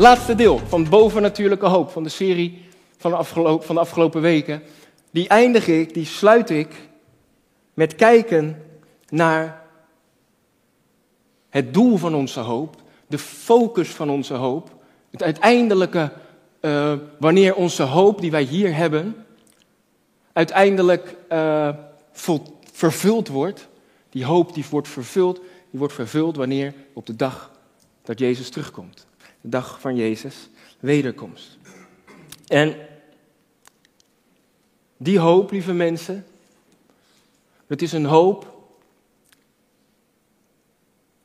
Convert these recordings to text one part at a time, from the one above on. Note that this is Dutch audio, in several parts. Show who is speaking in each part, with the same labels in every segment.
Speaker 1: Laatste deel van Bovennatuurlijke Hoop van de serie van de, afgelopen, van de afgelopen weken. Die eindig ik, die sluit ik met kijken naar het doel van onze hoop, de focus van onze hoop, het uiteindelijke, uh, wanneer onze hoop die wij hier hebben, uiteindelijk uh, vervuld wordt. Die hoop die wordt vervuld, die wordt vervuld wanneer op de dag dat Jezus terugkomt. De dag van Jezus wederkomst. En die hoop, lieve mensen, dat is een hoop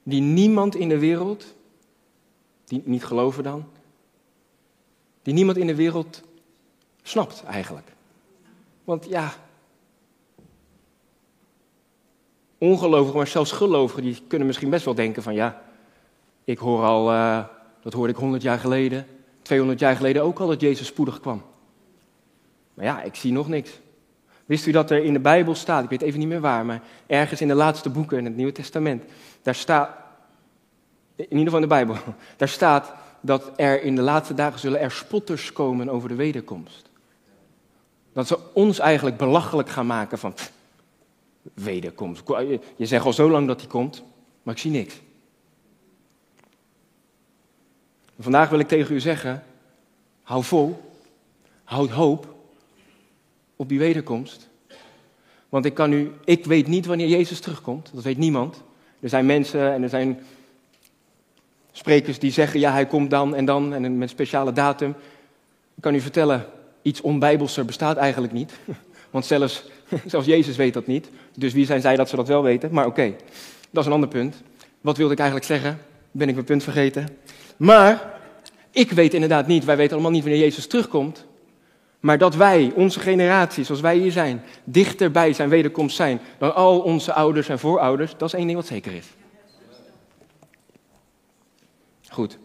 Speaker 1: die niemand in de wereld, die niet geloven dan, die niemand in de wereld snapt eigenlijk. Want ja, ongelovigen, maar zelfs gelovigen, die kunnen misschien best wel denken van ja, ik hoor al, uh, dat hoorde ik 100 jaar geleden, 200 jaar geleden ook al dat Jezus spoedig kwam. Maar ja, ik zie nog niks. Wist u dat er in de Bijbel staat, ik weet even niet meer waar, maar ergens in de laatste boeken in het Nieuwe Testament, daar staat, in ieder geval in de Bijbel, daar staat dat er in de laatste dagen zullen er spotters komen over de wederkomst. Dat ze ons eigenlijk belachelijk gaan maken van wederkomst. Je zegt al zo lang dat hij komt, maar ik zie niks. Vandaag wil ik tegen u zeggen, hou vol, houd hoop op die wederkomst. Want ik kan u, ik weet niet wanneer Jezus terugkomt, dat weet niemand. Er zijn mensen en er zijn sprekers die zeggen, ja hij komt dan en dan en met speciale datum. Ik kan u vertellen, iets onbijbelser bestaat eigenlijk niet. Want zelfs, zelfs Jezus weet dat niet. Dus wie zijn zij dat ze dat wel weten? Maar oké, dat is een ander punt. Wat wilde ik eigenlijk zeggen? Ben ik mijn punt vergeten? Maar ik weet inderdaad niet, wij weten allemaal niet wanneer Jezus terugkomt. Maar dat wij, onze generatie, zoals wij hier zijn, dichterbij zijn wederkomst zijn dan al onze ouders en voorouders, dat is één ding wat zeker is. Goed.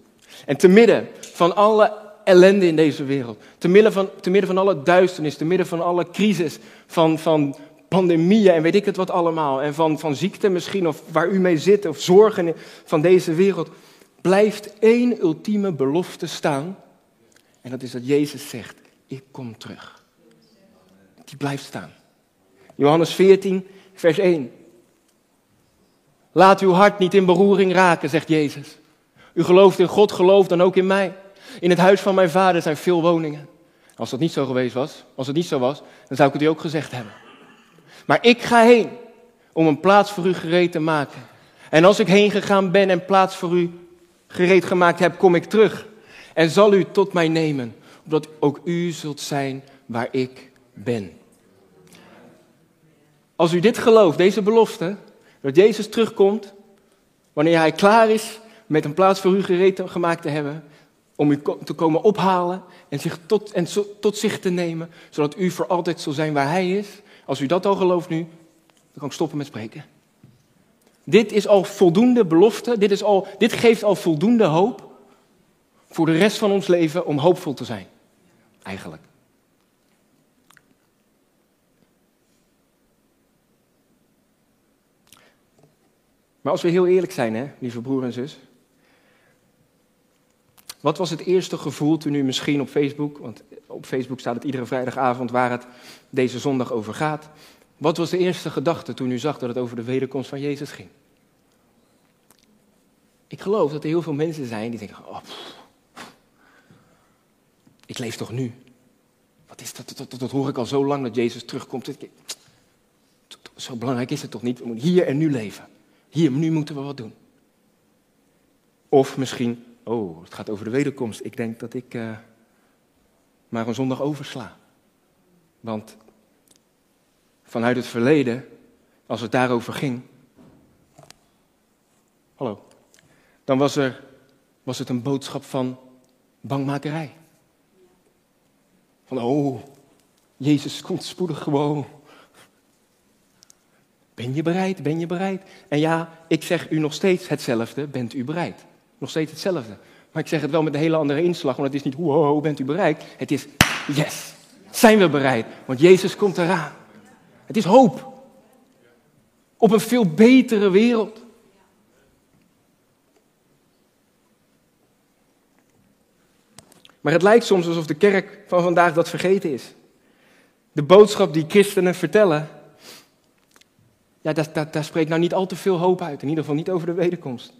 Speaker 1: En te midden van alle ellende in deze wereld, te midden van, te midden van alle duisternis, te midden van alle crisis, van, van pandemieën en weet ik het wat allemaal, en van, van ziekte misschien, of waar u mee zit, of zorgen van deze wereld, blijft één ultieme belofte staan. En dat is dat Jezus zegt, ik kom terug. Die blijft staan. Johannes 14, vers 1. Laat uw hart niet in beroering raken, zegt Jezus. U gelooft in God, geloof dan ook in mij. In het huis van mijn vader zijn veel woningen. Als dat niet zo geweest was, als het niet zo was, dan zou ik het u ook gezegd hebben. Maar ik ga heen om een plaats voor u gereed te maken. En als ik heen gegaan ben en plaats voor u gereed gemaakt heb, kom ik terug. En zal u tot mij nemen, opdat ook u zult zijn waar ik ben. Als u dit gelooft, deze belofte, dat Jezus terugkomt, wanneer hij klaar is met een plaats voor u gereed gemaakt te hebben, om u te komen ophalen en, zich tot, en tot zich te nemen, zodat u voor altijd zal zijn waar hij is. Als u dat al gelooft nu, dan kan ik stoppen met spreken. Dit is al voldoende belofte, dit, is al, dit geeft al voldoende hoop voor de rest van ons leven om hoopvol te zijn. Eigenlijk. Maar als we heel eerlijk zijn, hè, lieve broer en zus. Wat was het eerste gevoel toen u misschien op Facebook, want op Facebook staat het iedere vrijdagavond waar het deze zondag over gaat. Wat was de eerste gedachte toen u zag dat het over de wederkomst van Jezus ging? Ik geloof dat er heel veel mensen zijn die denken, oh, ik leef toch nu? Wat is dat, dat, dat, hoor ik al zo lang dat Jezus terugkomt. Zo belangrijk is het toch niet? We moeten hier en nu leven. Hier, nu moeten we wat doen. Of misschien, oh, het gaat over de wederkomst. Ik denk dat ik uh, maar een zondag oversla. Want vanuit het verleden, als het daarover ging. Hallo dan was, er, was het een boodschap van bangmakerij. Van, oh, Jezus komt spoedig gewoon. Ben je bereid? Ben je bereid? En ja, ik zeg u nog steeds hetzelfde. Bent u bereid? Nog steeds hetzelfde. Maar ik zeg het wel met een hele andere inslag, want het is niet hoe bent u bereid? Het is yes, zijn we bereid? Want Jezus komt eraan. Het is hoop. Op een veel betere wereld. Maar het lijkt soms alsof de kerk van vandaag dat vergeten is. De boodschap die christenen vertellen, ja, daar, daar, spreekt nou niet al te veel hoop uit. In ieder geval niet over de wederkomst.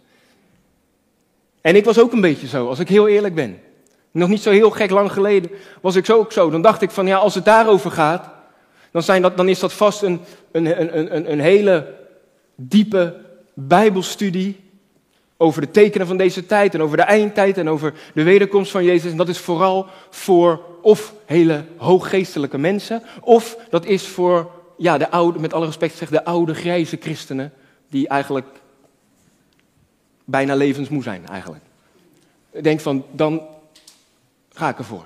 Speaker 1: En ik was ook een beetje zo, als ik heel eerlijk ben. Nog niet zo heel gek lang geleden was ik zo ook zo. Dan dacht ik van ja, als het daarover gaat, dan, dat, dan is dat vast een, een, een, een, een hele diepe Bijbelstudie over de tekenen van deze tijd en over de eindtijd en over de wederkomst van Jezus. En dat is vooral voor of hele hooggeestelijke mensen, of dat is voor, ja, de oude, met alle respect zeg, de oude grijze christenen, die eigenlijk bijna levensmoe zijn eigenlijk. Ik denk van, dan ga ik ervoor.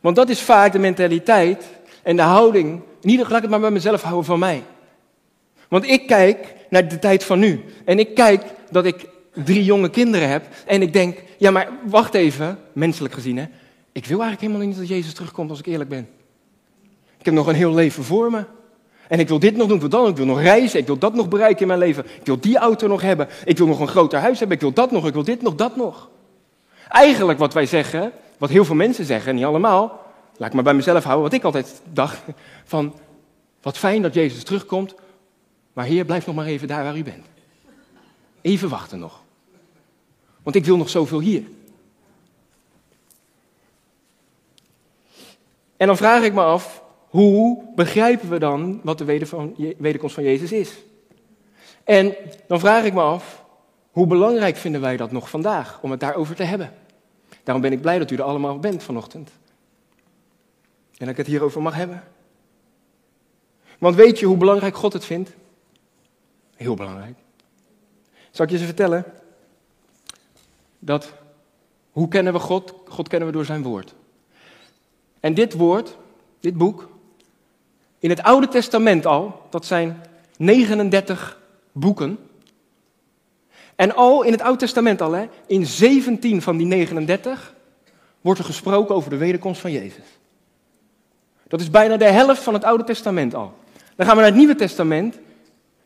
Speaker 1: Want dat is vaak de mentaliteit en de houding. Laat ik het maar bij mezelf houden van mij. Want ik kijk naar de tijd van nu. En ik kijk dat ik drie jonge kinderen heb. En ik denk, ja maar wacht even, menselijk gezien hè. Ik wil eigenlijk helemaal niet dat Jezus terugkomt als ik eerlijk ben. Ik heb nog een heel leven voor me. En ik wil dit nog doen, ik wil dat ik wil nog reizen, ik wil dat nog bereiken in mijn leven. Ik wil die auto nog hebben, ik wil nog een groter huis hebben, ik wil dat nog, ik wil dit nog, dat nog. Eigenlijk wat wij zeggen, wat heel veel mensen zeggen, niet allemaal, laat ik maar bij mezelf houden, wat ik altijd dacht, van wat fijn dat Jezus terugkomt, maar Heer, blijf nog maar even daar waar u bent. Even wachten nog. Want ik wil nog zoveel hier. En dan vraag ik me af, hoe begrijpen we dan wat de wederkomst van Jezus is? En dan vraag ik me af, hoe belangrijk vinden wij dat nog vandaag om het daarover te hebben? Daarom ben ik blij dat u er allemaal bent vanochtend. En dat ik het hierover mag hebben. Want weet je hoe belangrijk God het vindt? Heel belangrijk. Zal ik je eens vertellen? Dat, hoe kennen we God? God kennen we door zijn woord. En dit woord, dit boek, in het Oude Testament al, dat zijn 39 boeken. En al in het Oude Testament al, hè, in 17 van die 39, wordt er gesproken over de wederkomst van Jezus. Dat is bijna de helft van het Oude Testament al. Dan gaan we naar het Nieuwe Testament.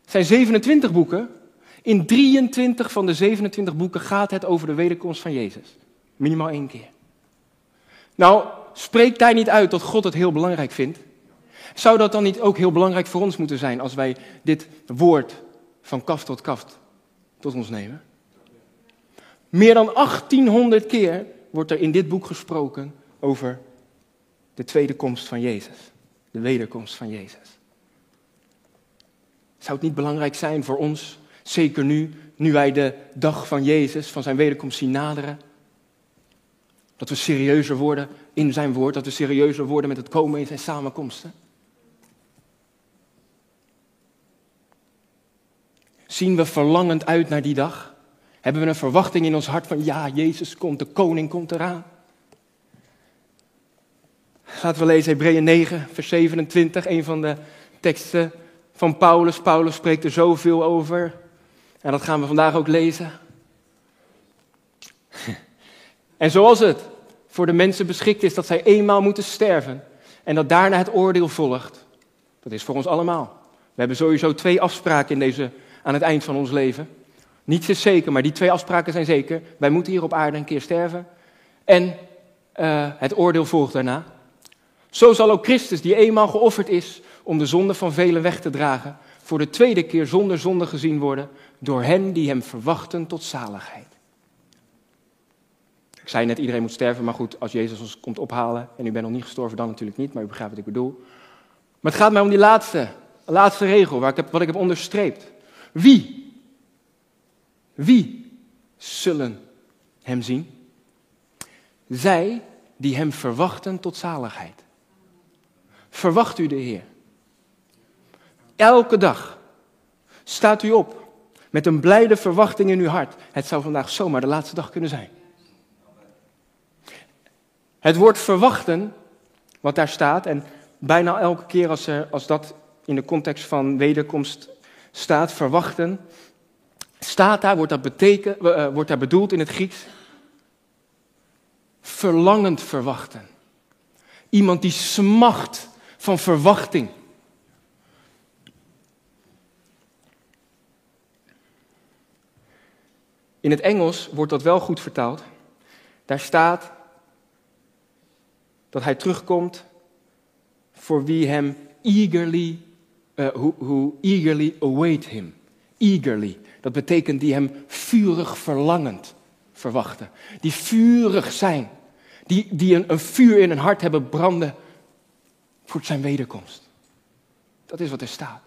Speaker 1: Het zijn 27 boeken. In 23 van de 27 boeken gaat het over de wederkomst van Jezus. Minimaal één keer. Nou, spreekt daar niet uit dat God het heel belangrijk vindt? Zou dat dan niet ook heel belangrijk voor ons moeten zijn als wij dit woord van kaft tot kaft tot ons nemen? Meer dan 1800 keer wordt er in dit boek gesproken over de tweede komst van Jezus. De wederkomst van Jezus. Zou het niet belangrijk zijn voor ons, zeker nu, nu wij de dag van Jezus, van zijn wederkomst zien naderen, dat we serieuzer worden in zijn woord, dat we serieuzer worden met het komen in zijn samenkomsten? Zien we verlangend uit naar die dag? Hebben we een verwachting in ons hart van ja, Jezus komt, de koning komt eraan? Laten we lezen Hebreeën 9, vers 27, een van de teksten van Paulus. Paulus spreekt er zoveel over. En dat gaan we vandaag ook lezen. En zoals het voor de mensen beschikt is dat zij eenmaal moeten sterven en dat daarna het oordeel volgt, dat is voor ons allemaal. We hebben sowieso twee afspraken in deze aan het eind van ons leven. Niets is zeker, maar die twee afspraken zijn zeker. Wij moeten hier op aarde een keer sterven. En uh, het oordeel volgt daarna. Zo zal ook Christus, die eenmaal geofferd is om de zonde van velen weg te dragen, voor de tweede keer zonder zonde gezien worden door hen die hem verwachten tot zaligheid. Ik zei net, iedereen moet sterven, maar goed, als Jezus ons komt ophalen en u bent nog niet gestorven, dan natuurlijk niet, maar u begrijpt wat ik bedoel. Maar het gaat mij om die laatste, laatste regel, waar ik heb, wat ik heb onderstreept. Wie? Wie zullen hem zien? Zij die hem verwachten tot zaligheid. Verwacht u de Heer. Elke dag staat u op met een blijde verwachting in uw hart. Het zou vandaag zomaar de laatste dag kunnen zijn. Het woord verwachten, wat daar staat, en bijna elke keer als, er, als dat in de context van wederkomst staat, verwachten, staat daar, wordt dat, beteken, uh, wordt daar bedoeld in het Grieks, verlangend verwachten. Iemand die smacht van verwachting. In het Engels wordt dat wel goed vertaald. Daar staat dat hij terugkomt voor wie hem eagerly, uh, eagerly await him. Eagerly. Dat betekent die hem vurig verlangend verwachten. Die vurig zijn. Die, die een, een vuur in hun hart hebben branden voor zijn wederkomst. Dat is wat er staat.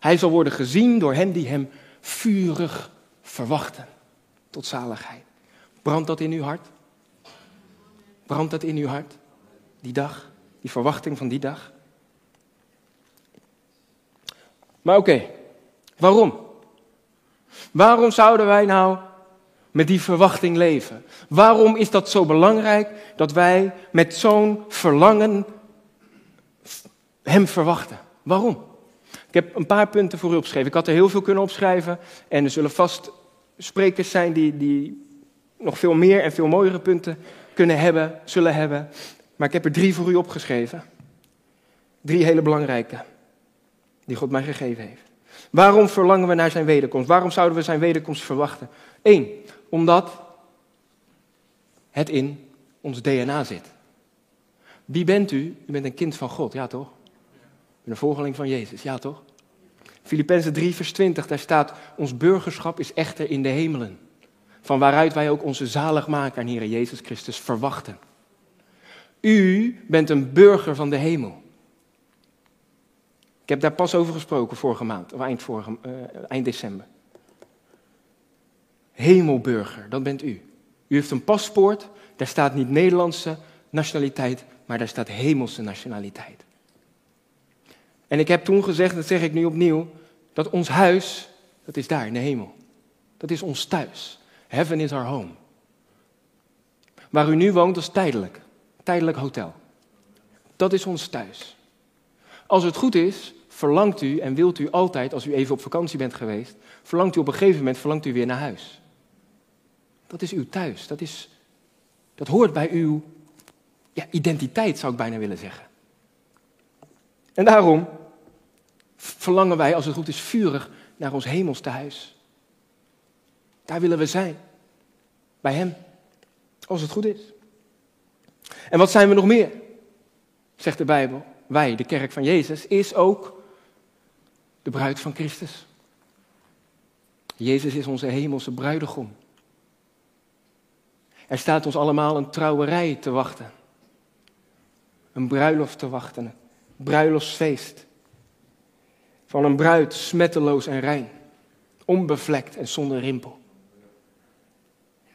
Speaker 1: Hij zal worden gezien door hen die hem vurig verwachten. Tot zaligheid. Brandt dat in uw hart? Brandt dat in uw hart? Die dag? Die verwachting van die dag? Maar oké, waarom? Waarom zouden wij nou met die verwachting leven? Waarom is dat zo belangrijk dat wij met zo'n verlangen Hem verwachten? Waarom? Ik heb een paar punten voor u opgeschreven. Ik had er heel veel kunnen opschrijven en er zullen vast sprekers zijn die, die nog veel meer en veel mooiere punten kunnen hebben, zullen hebben. Maar ik heb er drie voor u opgeschreven. Drie hele belangrijke, die God mij gegeven heeft. Waarom verlangen we naar zijn wederkomst? Waarom zouden we zijn wederkomst verwachten? Eén, omdat het in ons DNA zit. Wie bent u? U bent een kind van God, ja toch? Een volgeling van Jezus, ja toch? Filippenzen 3, vers 20, daar staat: Ons burgerschap is echter in de hemelen. Van waaruit wij ook onze zaligmaker en Heer Jezus Christus verwachten. U bent een burger van de hemel. Ik heb daar pas over gesproken vorige maand, of eind, vorige, uh, eind december. Hemelburger, dat bent u. U heeft een paspoort, daar staat niet Nederlandse nationaliteit, maar daar staat hemelse nationaliteit. En ik heb toen gezegd, dat zeg ik nu opnieuw, dat ons huis, dat is daar in de hemel. Dat is ons thuis. Heaven is our home. Waar u nu woont, dat is tijdelijk. Tijdelijk hotel. Dat is ons thuis. Als het goed is, verlangt u en wilt u altijd, als u even op vakantie bent geweest, verlangt u op een gegeven moment verlangt u weer naar huis. Dat is uw thuis. Dat, is, dat hoort bij uw ja, identiteit, zou ik bijna willen zeggen. En daarom verlangen wij, als het goed is, vurig naar ons hemels huis. Daar willen we zijn. Bij Hem. Als het goed is. En wat zijn we nog meer? Zegt de Bijbel. Wij, de kerk van Jezus, is ook de bruid van Christus. Jezus is onze hemelse bruidegom. Er staat ons allemaal een trouwerij te wachten. Een bruiloft te wachten. Een bruiloftsfeest. Van een bruid smetteloos en rein. Onbevlekt en zonder rimpel.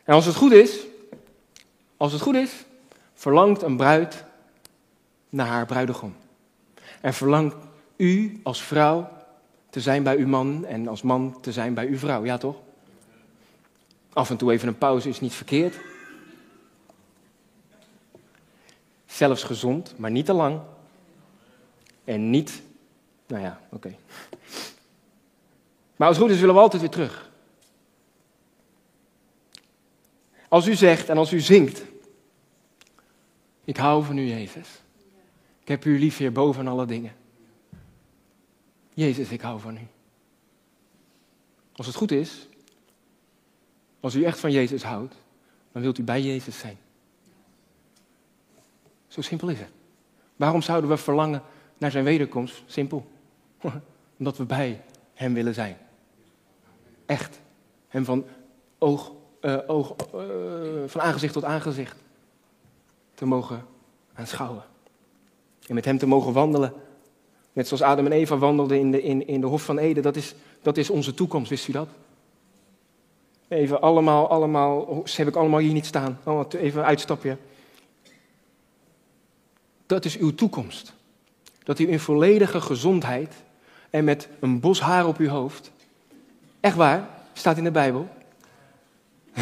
Speaker 1: En als het goed is, als het goed is, verlangt een bruid naar haar bruidegom. En verlangt u als vrouw te zijn bij uw man en als man te zijn bij uw vrouw, ja toch? Af en toe even een pauze is niet verkeerd. Zelfs gezond, maar niet te lang. En niet, nou ja, oké. Maar als het goed is, willen we altijd weer terug. Als u zegt en als u zingt, ik hou van u, Jezus. Ik heb u lief, boven alle dingen. Jezus, ik hou van u. Als het goed is, als u echt van Jezus houdt, dan wilt u bij Jezus zijn. Zo simpel is het. Waarom zouden we verlangen naar zijn wederkomst? Simpel. Omdat we bij hem willen zijn. Echt. Hem van oog, uh, oog uh, van aangezicht tot aangezicht te mogen aanschouwen. En met hem te mogen wandelen. Net zoals Adam en Eva wandelden in de, in, in de Hof van Eden. Dat is, dat is onze toekomst, wist u dat? Even allemaal, allemaal, ze heb ik allemaal hier niet staan. Even een uitstapje. Dat is uw toekomst. Dat u in volledige gezondheid en met een bos haar op uw hoofd, echt waar, staat in de Bijbel,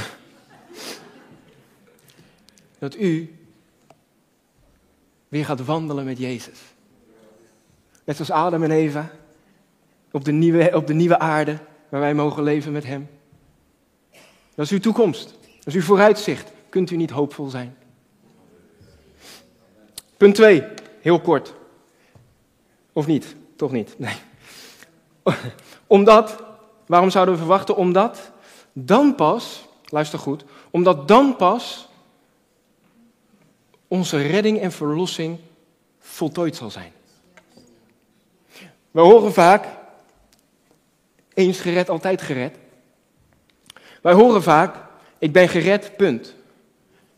Speaker 1: dat u weer gaat wandelen met Jezus. Net zoals Adam en Eva op de nieuwe, op de nieuwe aarde waar wij mogen leven met Hem. Dat is uw toekomst. Dat is uw vooruitzicht. Kunt u niet hoopvol zijn? Punt 2, heel kort. Of niet? Toch niet? Nee. Omdat, waarom zouden we verwachten? Omdat dan pas, luister goed, omdat dan pas onze redding en verlossing voltooid zal zijn. We horen vaak, eens gered, altijd gered. Wij horen vaak, ik ben gered, punt.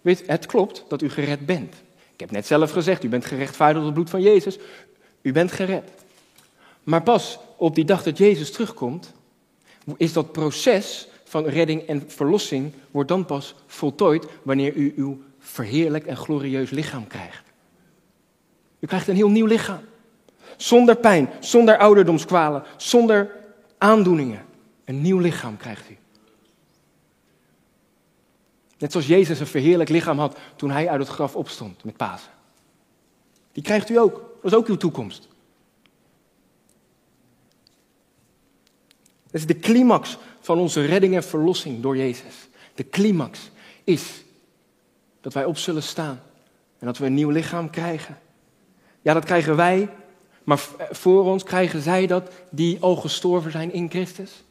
Speaker 1: Weet, het klopt dat u gered bent. Ik heb net zelf gezegd, u bent gerechtvaardigd door het bloed van Jezus. U bent gered. Maar pas op die dag dat Jezus terugkomt, is dat proces van redding en verlossing, wordt dan pas voltooid wanneer u uw verheerlijk en glorieus lichaam krijgt. U krijgt een heel nieuw lichaam. Zonder pijn, zonder ouderdomskwalen, zonder aandoeningen. Een nieuw lichaam krijgt u. Net zoals Jezus een verheerlijk lichaam had toen hij uit het graf opstond met Pasen. Die krijgt u ook. Dat is ook uw toekomst. Dat is de climax van onze redding en verlossing door Jezus. De climax is dat wij op zullen staan en dat we een nieuw lichaam krijgen. Ja, dat krijgen wij, maar voor ons krijgen zij dat die al gestorven zijn in Christus.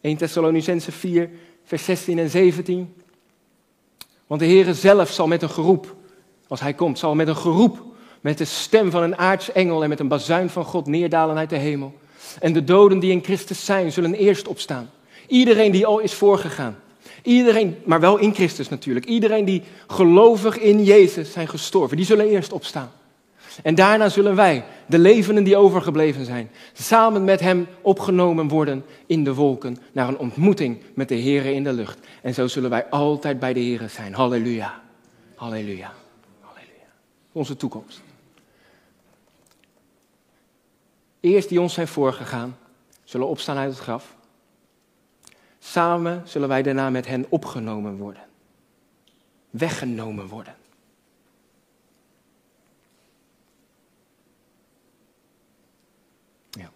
Speaker 1: 1 Thessalonicense 4, vers 16 en 17. Want de Heere zelf zal met een geroep, als hij komt, zal met een geroep, met de stem van een aartsengel en met een bazuin van God neerdalen uit de hemel. En de doden die in Christus zijn, zullen eerst opstaan. Iedereen die al is voorgegaan. Iedereen, maar wel in Christus natuurlijk. Iedereen die gelovig in Jezus zijn gestorven, die zullen eerst opstaan. En daarna zullen wij, de levenden die overgebleven zijn, samen met Hem opgenomen worden in de wolken naar een ontmoeting met de Here in de lucht. En zo zullen wij altijd bij de Here zijn. Halleluja. Halleluja. Halleluja. Onze toekomst. Eerst die ons zijn voorgegaan, zullen opstaan uit het graf. Samen zullen wij daarna met hen opgenomen worden. Weggenomen worden. Ja.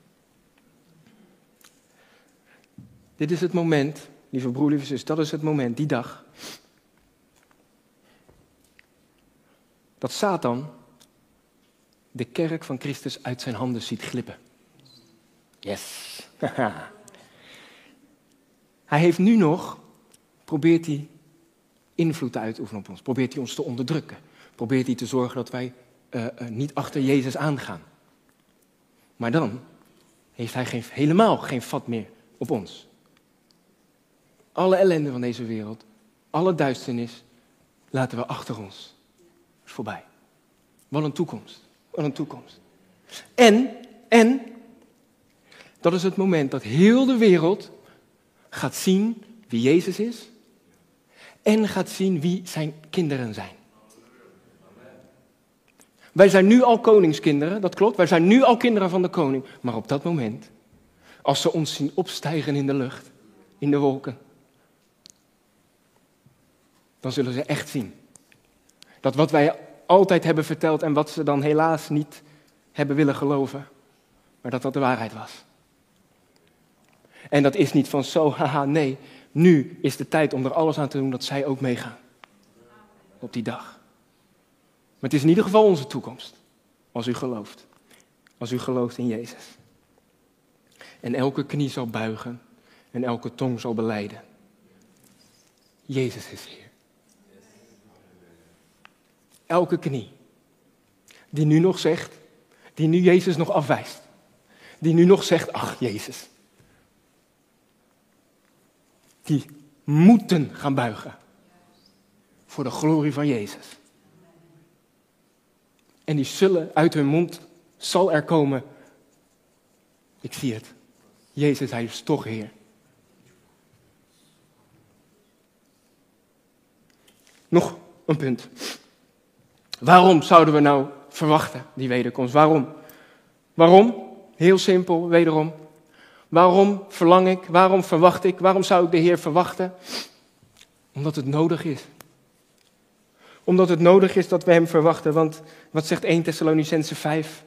Speaker 1: Dit is het moment, lieve broer, lieve zus, dat is het moment, die dag. Dat Satan de kerk van Christus uit zijn handen ziet glippen. Yes. hij heeft nu nog, probeert hij invloed te oefenen op ons. Probeert hij ons te onderdrukken. Probeert hij te zorgen dat wij uh, uh, niet achter Jezus aangaan. Maar dan heeft hij geen, helemaal geen vat meer op ons. Alle ellende van deze wereld, alle duisternis, laten we achter ons. Dat is voorbij. Wat een toekomst. Wat een toekomst. En, en, dat is het moment dat heel de wereld gaat zien wie Jezus is. En gaat zien wie zijn kinderen zijn. Wij zijn nu al koningskinderen, dat klopt. Wij zijn nu al kinderen van de koning. Maar op dat moment, als ze ons zien opstijgen in de lucht, in de wolken, dan zullen ze echt zien dat wat wij altijd hebben verteld en wat ze dan helaas niet hebben willen geloven, maar dat dat de waarheid was. En dat is niet van zo, haha, nee, nu is de tijd om er alles aan te doen dat zij ook meegaan. Op die dag. Maar het is in ieder geval onze toekomst, als u gelooft. Als u gelooft in Jezus. En elke knie zal buigen en elke tong zal beleiden. Jezus is Heer elke knie. Die nu nog zegt, die nu Jezus nog afwijst. Die nu nog zegt, ach Jezus. Die moeten gaan buigen. Voor de glorie van Jezus. En die zullen uit hun mond, zal er komen, ik zie het. Jezus, hij is toch Heer. Nog een punt. Waarom zouden we nou verwachten die wederkomst? Waarom? Waarom? Heel simpel, wederom. Waarom verlang ik? Waarom verwacht ik? Waarom zou ik de Heer verwachten? Omdat het nodig is. Omdat het nodig is dat we Hem verwachten. Want wat zegt 1 Thessalonicense 5,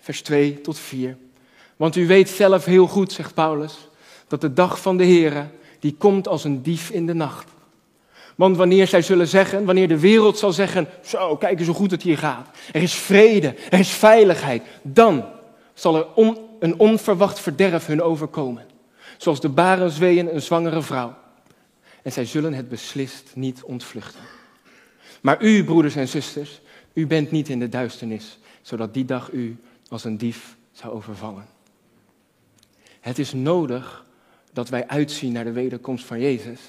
Speaker 1: vers 2 tot 4? Want u weet zelf heel goed, zegt Paulus, dat de dag van de Heer, die komt als een dief in de nacht. Want wanneer zij zullen zeggen, wanneer de wereld zal zeggen, zo, kijk eens hoe goed het hier gaat. Er is vrede, er is veiligheid. Dan zal er een onverwacht verderf hun overkomen. Zoals de barenzweeën een zwangere vrouw. En zij zullen het beslist niet ontvluchten. Maar u, broeders en zusters, u bent niet in de duisternis, zodat die dag u als een dief zou overvallen. Het is nodig dat wij uitzien naar de wederkomst van Jezus,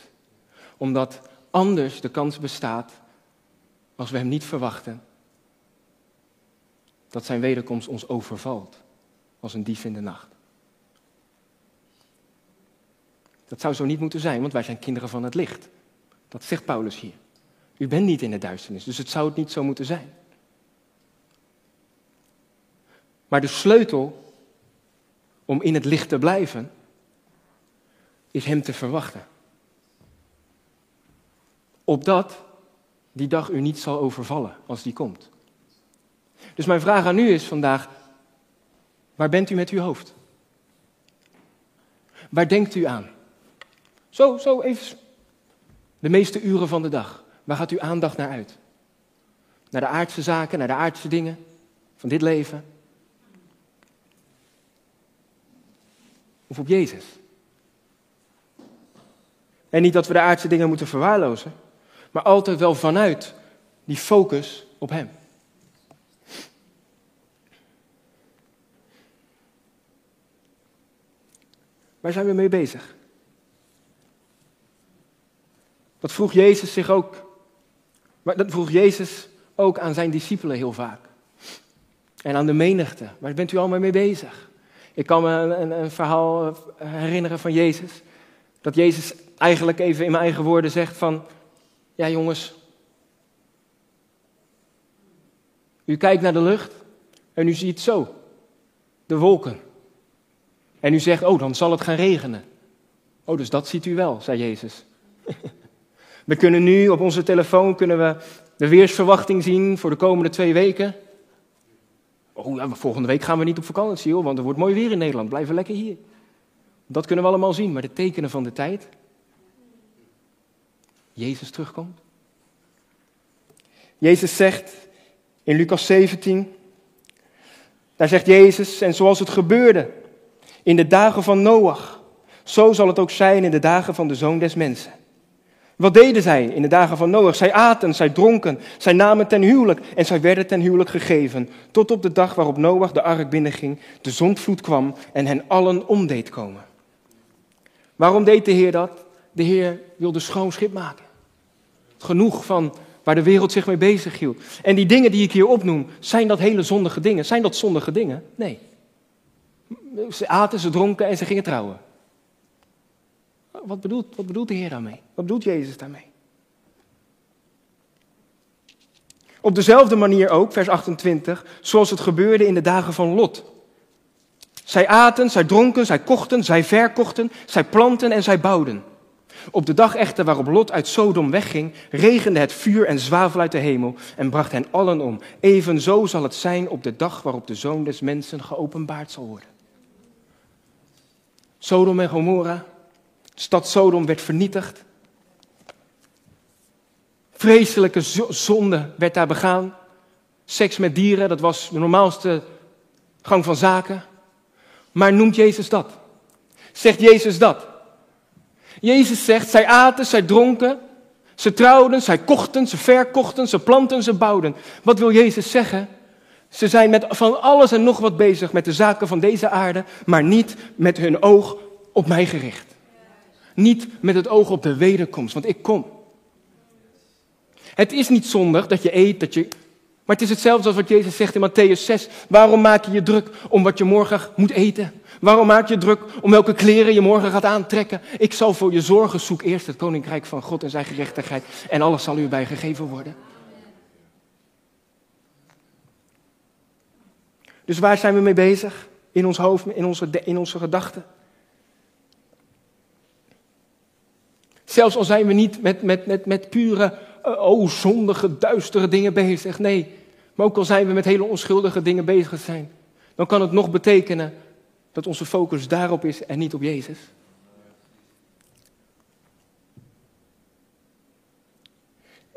Speaker 1: omdat anders de kans bestaat, als we Hem niet verwachten, dat Zijn wederkomst ons overvalt als een dief in de nacht. Dat zou zo niet moeten zijn, want wij zijn kinderen van het licht. Dat zegt Paulus hier. U bent niet in de duisternis, dus het zou het niet zo moeten zijn. Maar de sleutel om in het licht te blijven, is Hem te verwachten. Opdat die dag u niet zal overvallen als die komt. Dus mijn vraag aan u is vandaag, waar bent u met uw hoofd? Waar denkt u aan? Zo, zo even de meeste uren van de dag. Waar gaat uw aandacht naar uit? Naar de aardse zaken, naar de aardse dingen van dit leven? Of op Jezus? En niet dat we de aardse dingen moeten verwaarlozen, maar altijd wel vanuit die focus op Hem. Waar zijn we mee bezig? Dat vroeg Jezus zich ook. Dat vroeg Jezus ook aan zijn discipelen heel vaak. En aan de menigte. Waar bent u allemaal mee bezig? Ik kan me een, een verhaal herinneren van Jezus. Dat Jezus eigenlijk even in mijn eigen woorden zegt van, ja jongens, u kijkt naar de lucht en u ziet zo, de wolken. En u zegt, oh dan zal het gaan regenen. Oh, dus dat ziet u wel, zei Jezus. We kunnen nu op onze telefoon kunnen we de weersverwachting zien voor de komende twee weken. Oh ja, volgende week gaan we niet op vakantie, hoor, want er wordt mooi weer in Nederland. Blijven lekker hier. Dat kunnen we allemaal zien, maar de tekenen van de tijd. Jezus terugkomt. Jezus zegt in Lucas 17, daar zegt Jezus, en zoals het gebeurde in de dagen van Noach, zo zal het ook zijn in de dagen van de zoon des mensen. Wat deden zij in de dagen van Noach? Zij aten, zij dronken, zij namen ten huwelijk en zij werden ten huwelijk gegeven. Tot op de dag waarop Noach de ark binnenging, de zondvloed kwam en hen allen omdeed komen. Waarom deed de Heer dat? De Heer wilde schoon schip maken. Genoeg van waar de wereld zich mee bezig hield. En die dingen die ik hier opnoem, zijn dat hele zondige dingen? Zijn dat zondige dingen? Nee. Ze aten, ze dronken en ze gingen trouwen. Wat bedoelt, wat bedoelt de Heer daarmee? Wat bedoelt Jezus daarmee? Op dezelfde manier ook, vers 28, zoals het gebeurde in de dagen van Lot. Zij aten, zij dronken, zij kochten, zij verkochten, zij planten en zij bouwden. Op de dag echter waarop Lot uit Sodom wegging, regende het vuur en zwavel uit de hemel en bracht hen allen om. Evenzo zal het zijn op de dag waarop de Zoon des Mensen geopenbaard zal worden. Sodom en Gomorra, stad Sodom werd vernietigd. Vreselijke zonde werd daar begaan. Seks met dieren, dat was de normaalste gang van zaken. Maar noemt Jezus dat? Zegt Jezus dat? Jezus zegt, zij aten, zij dronken, ze trouwden, zij kochten, ze verkochten, ze planten, ze bouwden. Wat wil Jezus zeggen? Ze zijn met van alles en nog wat bezig met de zaken van deze aarde, maar niet met hun oog op mij gericht. Niet met het oog op de wederkomst, want ik kom. Het is niet zondig dat je eet, dat je. Maar het is hetzelfde als wat Jezus zegt in Matthäus 6. Waarom maak je je druk om wat je morgen moet eten? Waarom maak je druk om welke kleren je morgen gaat aantrekken? Ik zal voor je zorgen. Zoek eerst het koninkrijk van God en zijn gerechtigheid. En alles zal u bijgegeven worden. Dus waar zijn we mee bezig? In ons hoofd, in onze, in onze gedachten. Zelfs al zijn we niet met, met, met, met pure, uh, oh, zondige, duistere dingen bezig. Nee, maar ook al zijn we met hele onschuldige dingen bezig zijn. Dan kan het nog betekenen dat onze focus daarop is en niet op Jezus.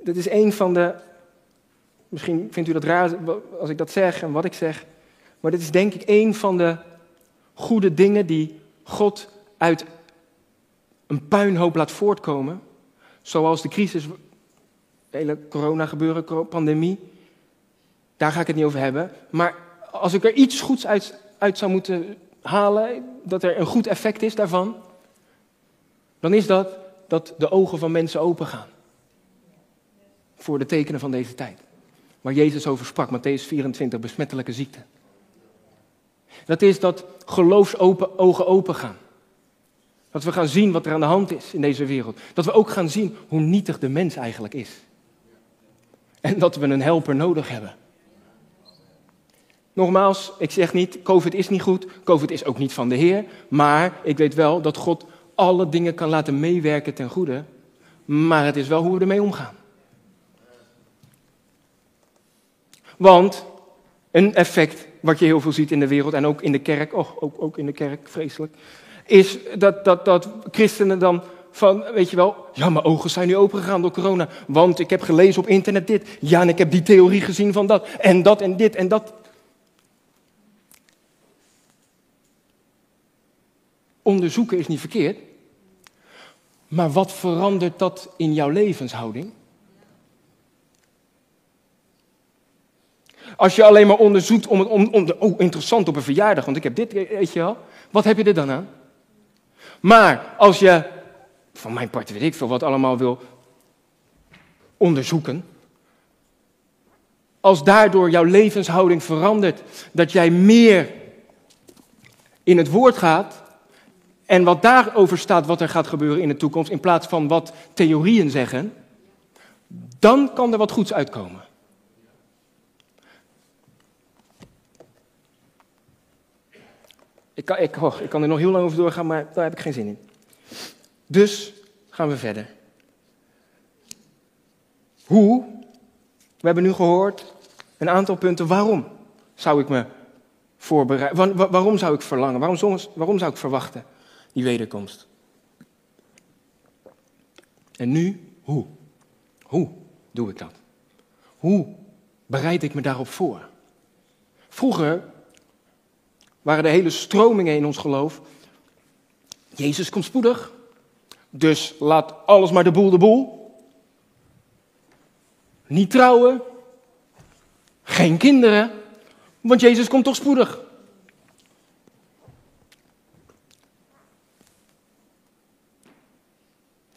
Speaker 1: Dat is een van de. Misschien vindt u dat raar als ik dat zeg en wat ik zeg. Maar dit is denk ik een van de goede dingen die God uit een puinhoop laat voortkomen. Zoals de crisis hele corona gebeuren, pandemie. Daar ga ik het niet over hebben. Maar als ik er iets goeds uit, uit zou moeten halen, dat er een goed effect is daarvan, dan is dat dat de ogen van mensen open gaan. Voor de tekenen van deze tijd. Waar Jezus over sprak, Matthäus 24, besmettelijke ziekte. Dat is dat geloofsogen open gaan. Dat we gaan zien wat er aan de hand is in deze wereld. Dat we ook gaan zien hoe nietig de mens eigenlijk is. En dat we een helper nodig hebben. Nogmaals, ik zeg niet, COVID is niet goed, COVID is ook niet van de Heer, maar ik weet wel dat God alle dingen kan laten meewerken ten goede, maar het is wel hoe we ermee omgaan. Want een effect wat je heel veel ziet in de wereld en ook in de kerk, oh, ook, ook in de kerk, vreselijk, is dat, dat, dat christenen dan van, weet je wel, ja, mijn ogen zijn nu opengegaan door corona, want ik heb gelezen op internet dit, ja, en ik heb die theorie gezien van dat, en dat en dit en dat. Onderzoeken is niet verkeerd, maar wat verandert dat in jouw levenshouding? Als je alleen maar onderzoekt om, om, om de, oh interessant op een verjaardag, want ik heb dit, weet je wel. Wat heb je er dan aan? Maar als je, van mijn part weet ik veel wat allemaal wil onderzoeken. Als daardoor jouw levenshouding verandert, dat jij meer in het woord gaat en wat daarover staat wat er gaat gebeuren in de toekomst, in plaats van wat theorieën zeggen, dan kan er wat goeds uitkomen. Ik kan, ik, oh, ik kan er nog heel lang over doorgaan, maar daar heb ik geen zin in. Dus gaan we verder. Hoe? We hebben nu gehoord een aantal punten. Waarom zou ik me voorbereiden? waarom zou ik verlangen? Waarom, waarom zou ik verwachten die wederkomst? En nu, hoe? Hoe doe ik dat? Hoe bereid ik me daarop voor? Vroeger waren de hele stromingen in ons geloof. Jezus komt spoedig, dus laat alles maar de boel de boel. Niet trouwen, geen kinderen, want Jezus komt toch spoedig.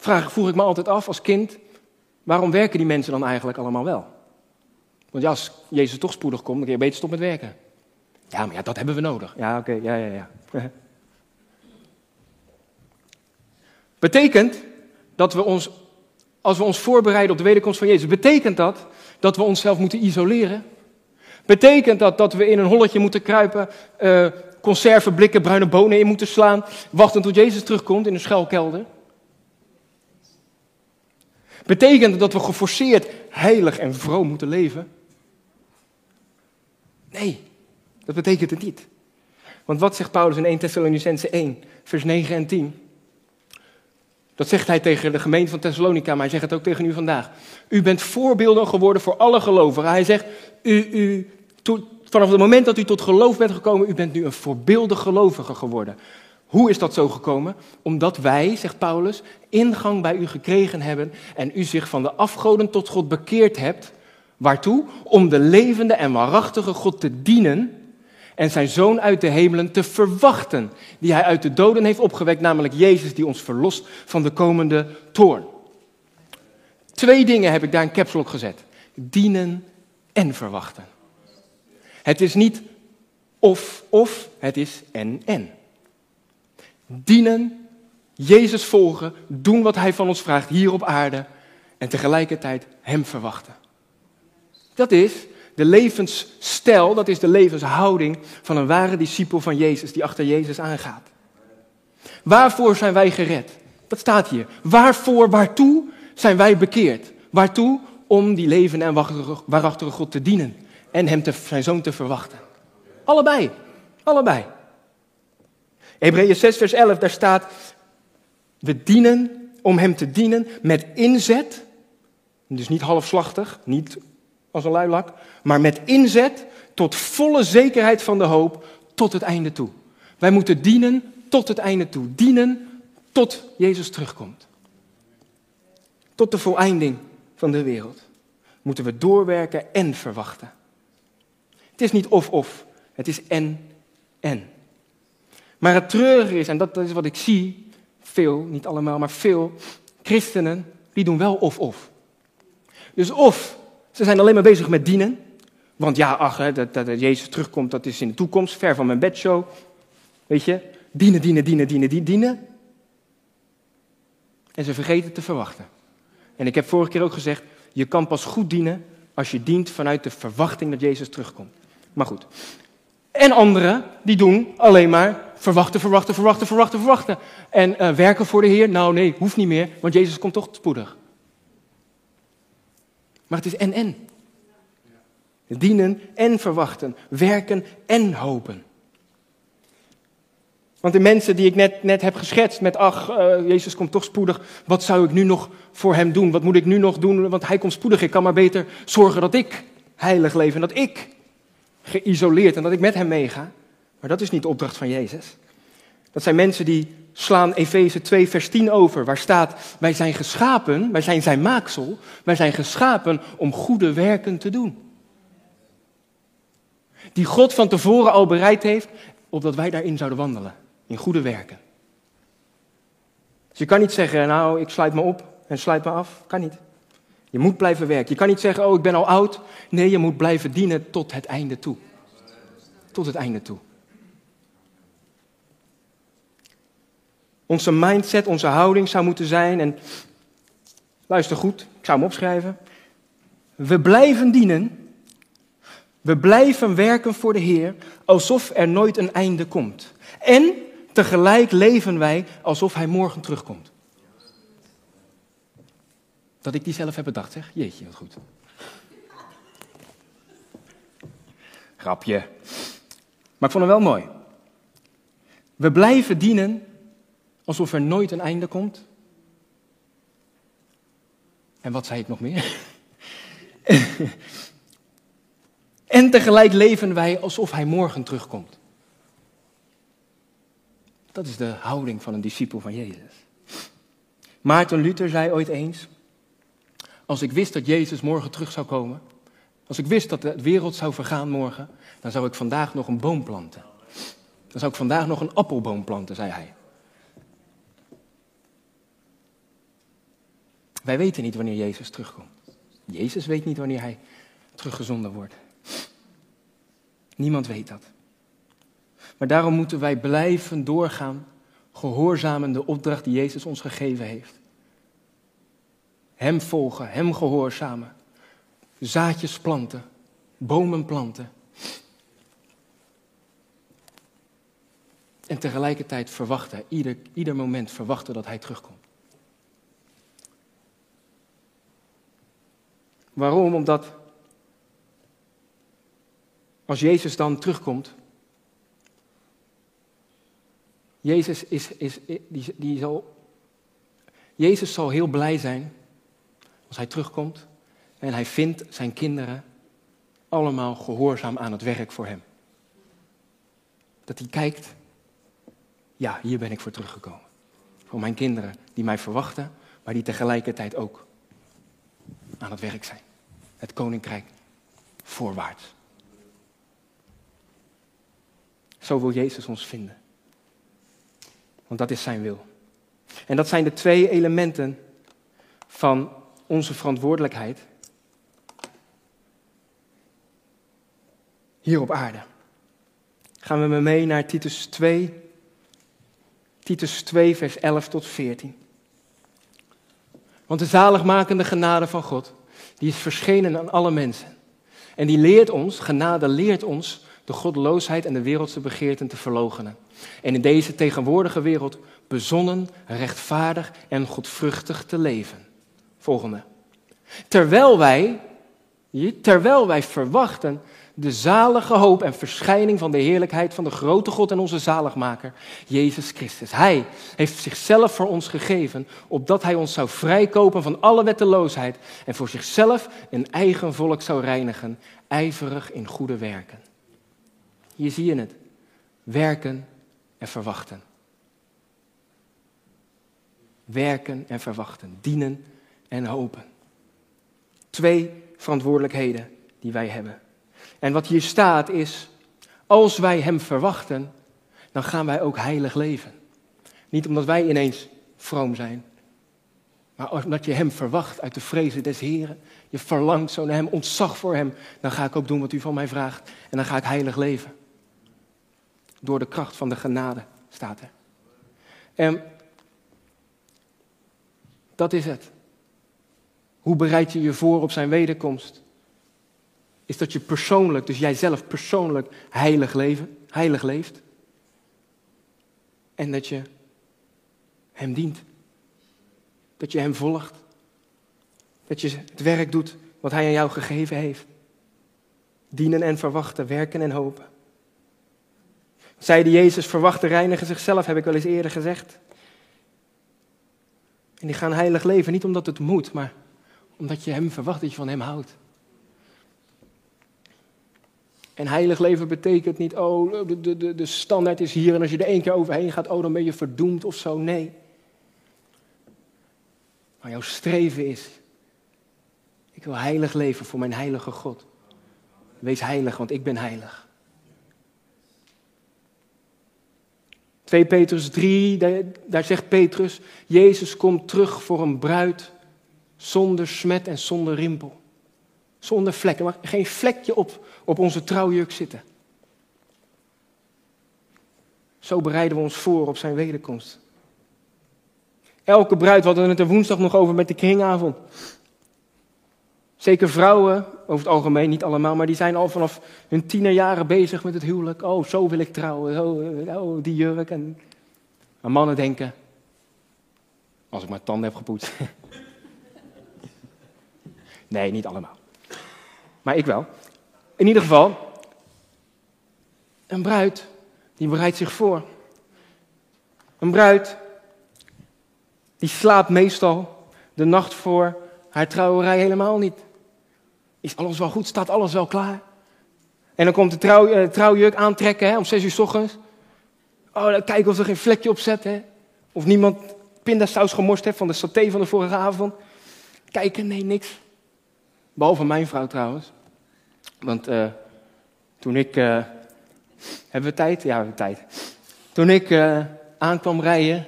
Speaker 1: Vraag vroeg ik me altijd af als kind, waarom werken die mensen dan eigenlijk allemaal wel? Want ja, als Jezus toch spoedig komt, dan kun je beter stoppen met werken. Ja, maar ja, dat hebben we nodig. Ja, oké, ja, ja, ja. Betekent dat we ons, als we ons voorbereiden op de wederkomst van Jezus, betekent dat dat we onszelf moeten isoleren? Betekent dat dat we in een holletje moeten kruipen, uh, conservenblikken, bruine bonen in moeten slaan, wachten tot Jezus terugkomt in een schuilkelder? Betekent dat we geforceerd heilig en vroom moeten leven? Nee. Dat betekent het niet. Want wat zegt Paulus in 1 Thessalonicense 1, vers 9 en 10? Dat zegt hij tegen de gemeente van Thessalonica, maar hij zegt het ook tegen u vandaag. U bent voorbeelden geworden voor alle gelovigen. Hij zegt, u, u, vanaf het moment dat u tot geloof bent gekomen, u bent nu een voorbeeldig gelovige geworden. Hoe is dat zo gekomen? Omdat wij, zegt Paulus, ingang bij u gekregen hebben en u zich van de afgoden tot God bekeerd hebt. Waartoe? Om de levende en waarachtige God te dienen en zijn zoon uit de hemelen te verwachten, die hij uit de doden heeft opgewekt, namelijk Jezus die ons verlost van de komende toorn. Twee dingen heb ik daar in lock gezet. Dienen en verwachten. Het is niet of of, het is en en. Dienen, Jezus volgen, doen wat hij van ons vraagt hier op aarde en tegelijkertijd hem verwachten. Dat is de levensstijl, dat is de levenshouding van een ware discipel van Jezus die achter Jezus aangaat. Waarvoor zijn wij gered? Dat staat hier. Waarvoor, waartoe zijn wij bekeerd? Waartoe? Om die levende en waarachtige God te dienen en hem te, zijn zoon te verwachten. Allebei, allebei. Hebreeën 6, vers 11, daar staat: We dienen om hem te dienen met inzet, dus niet halfslachtig, niet als een luilak, maar met inzet tot volle zekerheid van de hoop tot het einde toe. Wij moeten dienen tot het einde toe. Dienen tot Jezus terugkomt. Tot de voleinding van de wereld. moeten we doorwerken en verwachten. Het is niet of-of, het is en-en. Maar het treurige is, en dat is wat ik zie, veel, niet allemaal, maar veel christenen, die doen wel of-of. Dus of ze zijn alleen maar bezig met dienen, want ja, ach, hè, dat, dat Jezus terugkomt, dat is in de toekomst, ver van mijn bedshow. Weet je, dienen, dienen, dienen, dienen, dienen. En ze vergeten te verwachten. En ik heb vorige keer ook gezegd, je kan pas goed dienen als je dient vanuit de verwachting dat Jezus terugkomt. Maar goed. En anderen, die doen alleen maar verwachten, verwachten, verwachten, verwachten, verwachten. En uh, werken voor de Heer? Nou nee, hoeft niet meer, want Jezus komt toch spoedig. Maar het is en-en. Dienen en verwachten, werken en hopen. Want de mensen die ik net, net heb geschetst met, ach, uh, Jezus komt toch spoedig, wat zou ik nu nog voor hem doen? Wat moet ik nu nog doen? Want hij komt spoedig, ik kan maar beter zorgen dat ik heilig leef en dat ik geïsoleerd en dat ik met hem meega. Maar dat is niet de opdracht van Jezus. Dat zijn mensen die slaan Efeze 2 vers 10 over, waar staat, wij zijn geschapen, wij zijn zijn maaksel, wij zijn geschapen om goede werken te doen. Die God van tevoren al bereid heeft, opdat wij daarin zouden wandelen in goede werken. Dus je kan niet zeggen, nou, ik sluit me op en sluit me af. Kan niet. Je moet blijven werken. Je kan niet zeggen, oh, ik ben al oud. Nee, je moet blijven dienen tot het einde toe. Tot het einde toe. Onze mindset, onze houding zou moeten zijn, en luister goed, ik zou hem opschrijven. We blijven dienen, we blijven werken voor de Heer, alsof er nooit een einde komt. En Tegelijk leven wij alsof hij morgen terugkomt. Dat ik die zelf heb bedacht, zeg. Jeetje, wat goed. Grapje. Maar ik vond hem wel mooi. We blijven dienen alsof er nooit een einde komt. En wat zei ik nog meer? en tegelijk leven wij alsof hij morgen terugkomt. Dat is de houding van een discipel van Jezus. Maarten Luther zei ooit eens: Als ik wist dat Jezus morgen terug zou komen, als ik wist dat de wereld zou vergaan morgen, dan zou ik vandaag nog een boom planten. Dan zou ik vandaag nog een appelboom planten, zei hij. Wij weten niet wanneer Jezus terugkomt. Jezus weet niet wanneer hij teruggezonden wordt. Niemand weet dat. Maar daarom moeten wij blijven doorgaan, gehoorzamen de opdracht die Jezus ons gegeven heeft. Hem volgen, Hem gehoorzamen. Zaadjes planten, bomen planten. En tegelijkertijd verwachten, ieder, ieder moment verwachten dat Hij terugkomt. Waarom? Omdat als Jezus dan terugkomt, Jezus, is, is, die, die zal, Jezus zal heel blij zijn als hij terugkomt en hij vindt zijn kinderen allemaal gehoorzaam aan het werk voor hem. Dat hij kijkt, ja, hier ben ik voor teruggekomen. Voor mijn kinderen die mij verwachten, maar die tegelijkertijd ook aan het werk zijn. Het koninkrijk voorwaarts. Zo wil Jezus ons vinden. Want dat is zijn wil. En dat zijn de twee elementen van onze verantwoordelijkheid hier op aarde. Gaan we me mee naar Titus 2, Titus 2, vers 11 tot 14. Want de zaligmakende genade van God, die is verschenen aan alle mensen. En die leert ons, genade leert ons, de goddeloosheid en de wereldse begeerten te verloochenen. En in deze tegenwoordige wereld bezonnen, rechtvaardig en godvruchtig te leven. Volgende. Terwijl wij, terwijl wij verwachten de zalige hoop en verschijning van de heerlijkheid van de grote God en onze zaligmaker, Jezus Christus. Hij heeft zichzelf voor ons gegeven, opdat Hij ons zou vrijkopen van alle wetteloosheid en voor zichzelf een eigen volk zou reinigen, ijverig in goede werken. Hier zie je het. Werken en verwachten. Werken en verwachten. Dienen en hopen. Twee verantwoordelijkheden die wij hebben. En wat hier staat is, als wij Hem verwachten, dan gaan wij ook heilig leven. Niet omdat wij ineens vroom zijn, maar omdat je Hem verwacht uit de vrezen des Heren. Je verlangt zo naar Hem, ontzag voor Hem. Dan ga ik ook doen wat U van mij vraagt en dan ga ik heilig leven. Door de kracht van de genade, staat er. En dat is het. Hoe bereid je je voor op zijn wederkomst? Is dat je persoonlijk, dus jij zelf persoonlijk heilig, leven, heilig leeft. En dat je hem dient. Dat je hem volgt. Dat je het werk doet wat hij aan jou gegeven heeft. Dienen en verwachten, werken en hopen. Zij die Jezus verwachten, reinigen zichzelf, heb ik wel eens eerder gezegd. En die gaan heilig leven, niet omdat het moet, maar omdat je hem verwacht, dat je van hem houdt. En heilig leven betekent niet, oh, de, de, de standaard is hier en als je er één keer overheen gaat, oh, dan ben je verdoemd of zo. Nee. Maar jouw streven is, ik wil heilig leven voor mijn heilige God. Wees heilig, want ik ben heilig. 2 Petrus 3, daar, daar zegt Petrus, Jezus komt terug voor een bruid zonder smet en zonder rimpel. Zonder vlekken, maar geen vlekje op, op onze trouwjurk zitten. Zo bereiden we ons voor op zijn wederkomst. Elke bruid, we hadden het er woensdag nog over met de kringavond. Zeker vrouwen, over het algemeen, niet allemaal, maar die zijn al vanaf hun tienerjaren bezig met het huwelijk. Oh, zo wil ik trouwen, oh, oh die jurk. En... Maar mannen denken, als ik mijn tanden heb gepoetst. nee, niet allemaal. Maar ik wel. In ieder geval, een bruid, die bereidt zich voor. Een bruid, die slaapt meestal de nacht voor haar trouwerij helemaal niet. Is alles wel goed? Staat alles wel klaar? En dan komt de trouw, uh, trouwjurk aantrekken hè, om zes uur s ochtends. Oh, dan kijken of er geen vlekje op zit. Hè. Of niemand pindasaus gemorst heeft van de saté van de vorige avond. Kijken, nee, niks. Behalve mijn vrouw trouwens. Want uh, toen ik. Uh, hebben we tijd? Ja, we hebben tijd. Toen ik uh, aankwam rijden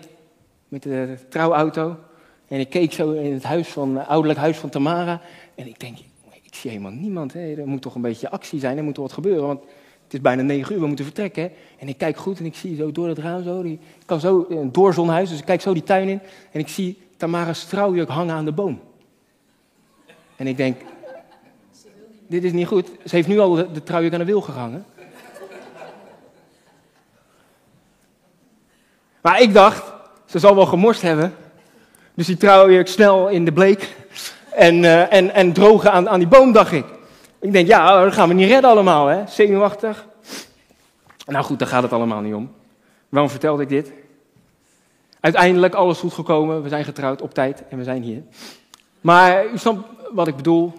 Speaker 1: met de trouwauto. En ik keek zo in het huis van, ouderlijk huis van Tamara. En ik denk, ik zie helemaal niemand. Hè. Er moet toch een beetje actie zijn, er moet wat gebeuren. Want het is bijna negen uur, we moeten vertrekken. En ik kijk goed en ik zie zo door het raam zo. Die, ik kan zo, een doorzonhuis, dus ik kijk zo die tuin in. En ik zie Tamara's trouwjurk hangen aan de boom. En ik denk, dit is niet goed. Ze heeft nu al de, de aan de wil gehangen. Maar ik dacht, ze zal wel gemorst hebben. Dus die trouwjurk snel in de bleek en, uh, en, en drogen aan, aan die boom, dacht ik. Ik denk, ja, dat gaan we niet redden allemaal, hè. Zenuwachtig. Nou goed, daar gaat het allemaal niet om. Waarom vertelde ik dit? Uiteindelijk alles goed gekomen. We zijn getrouwd op tijd en we zijn hier. Maar u snapt wat ik bedoel.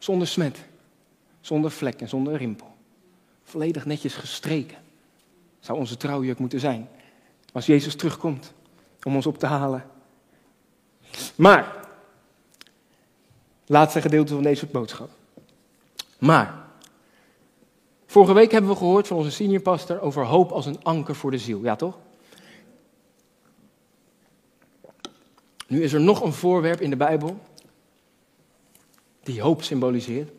Speaker 1: Zonder smet, zonder vlek en zonder rimpel. Volledig netjes gestreken zou onze trouwjurk moeten zijn. Als Jezus terugkomt om ons op te halen. Maar, laatste gedeelte van deze boodschap. Maar, vorige week hebben we gehoord van onze seniorpastor over hoop als een anker voor de ziel. Ja, toch? Nu is er nog een voorwerp in de Bijbel die hoop symboliseert.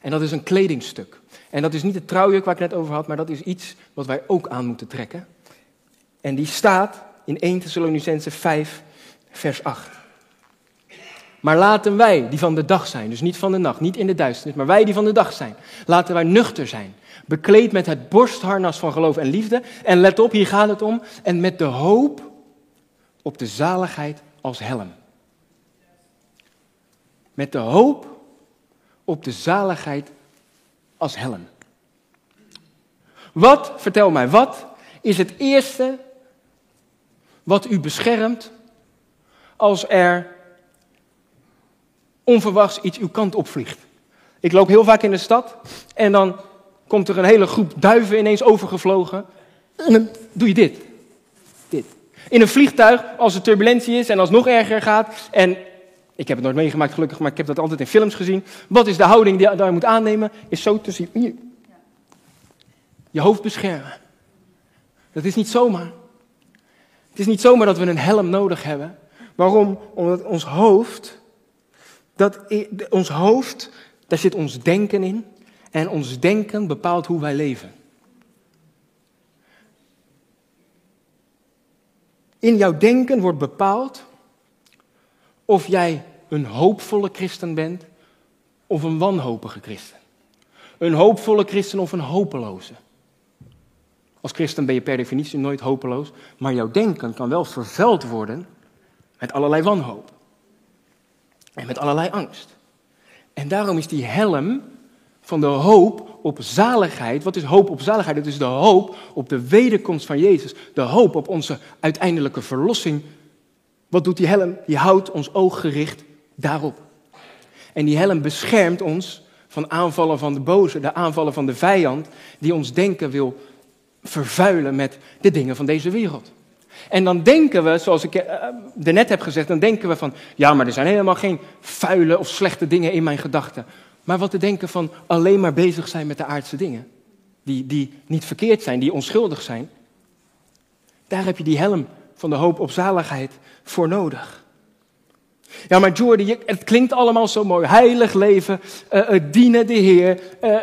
Speaker 1: En dat is een kledingstuk. En dat is niet het trouwjurk waar ik net over had, maar dat is iets wat wij ook aan moeten trekken. En die staat in 1 Thessalonicense 5, vers 8. Maar laten wij, die van de dag zijn, dus niet van de nacht, niet in de duisternis, maar wij die van de dag zijn, laten wij nuchter zijn, bekleed met het borstharnas van geloof en liefde. En let op, hier gaat het om, en met de hoop op de zaligheid als helm. Met de hoop op de zaligheid als helm. Wat, vertel mij, wat is het eerste wat u beschermt als er onverwachts iets uw kant opvliegt? Ik loop heel vaak in de stad en dan komt er een hele groep duiven ineens overgevlogen. En dan doe je dit. Dit. In een vliegtuig, als er turbulentie is en als het nog erger gaat en Ik heb het nooit meegemaakt gelukkig, maar ik heb dat altijd in films gezien. Wat is de houding die je daar moet aannemen? Is zo zien. Hier. Je hoofd beschermen. Dat is niet zomaar. Het is niet zomaar dat we een helm nodig hebben. Waarom? Omdat ons hoofd, dat, ons hoofd, daar zit ons denken in. En ons denken bepaalt hoe wij leven. In jouw denken wordt bepaald of jij een hoopvolle christen bent of een wanhopige christen. Een hoopvolle christen of een hopeloze. Als christen ben je per definitie nooit hopeloos, maar jouw denken kan wel vervuild worden met allerlei wanhoop. En met allerlei angst. En daarom is die helm van de hoop op zaligheid. Wat is hoop op zaligheid? Het is de hoop op de wederkomst van Jezus. De hoop op onze uiteindelijke verlossing. Wat doet die helm? Die houdt ons oog gericht daarop. En die helm beschermt ons van aanvallen van de boze, de aanvallen van de vijand, die ons denken wil vervuilen met de dingen van deze wereld. En dan denken we, zoals ik uh, net heb gezegd, dan denken we van, ja, maar er zijn helemaal geen vuile of slechte dingen in mijn gedachten. Maar wat te denken van alleen maar bezig zijn met de aardse dingen, die, die niet verkeerd zijn, die onschuldig zijn. Daar heb je die helm van de hoop op zaligheid voor nodig. Ja, maar Jordi, het klinkt allemaal zo mooi. Heilig leven, uh, dienen de Heer, uh,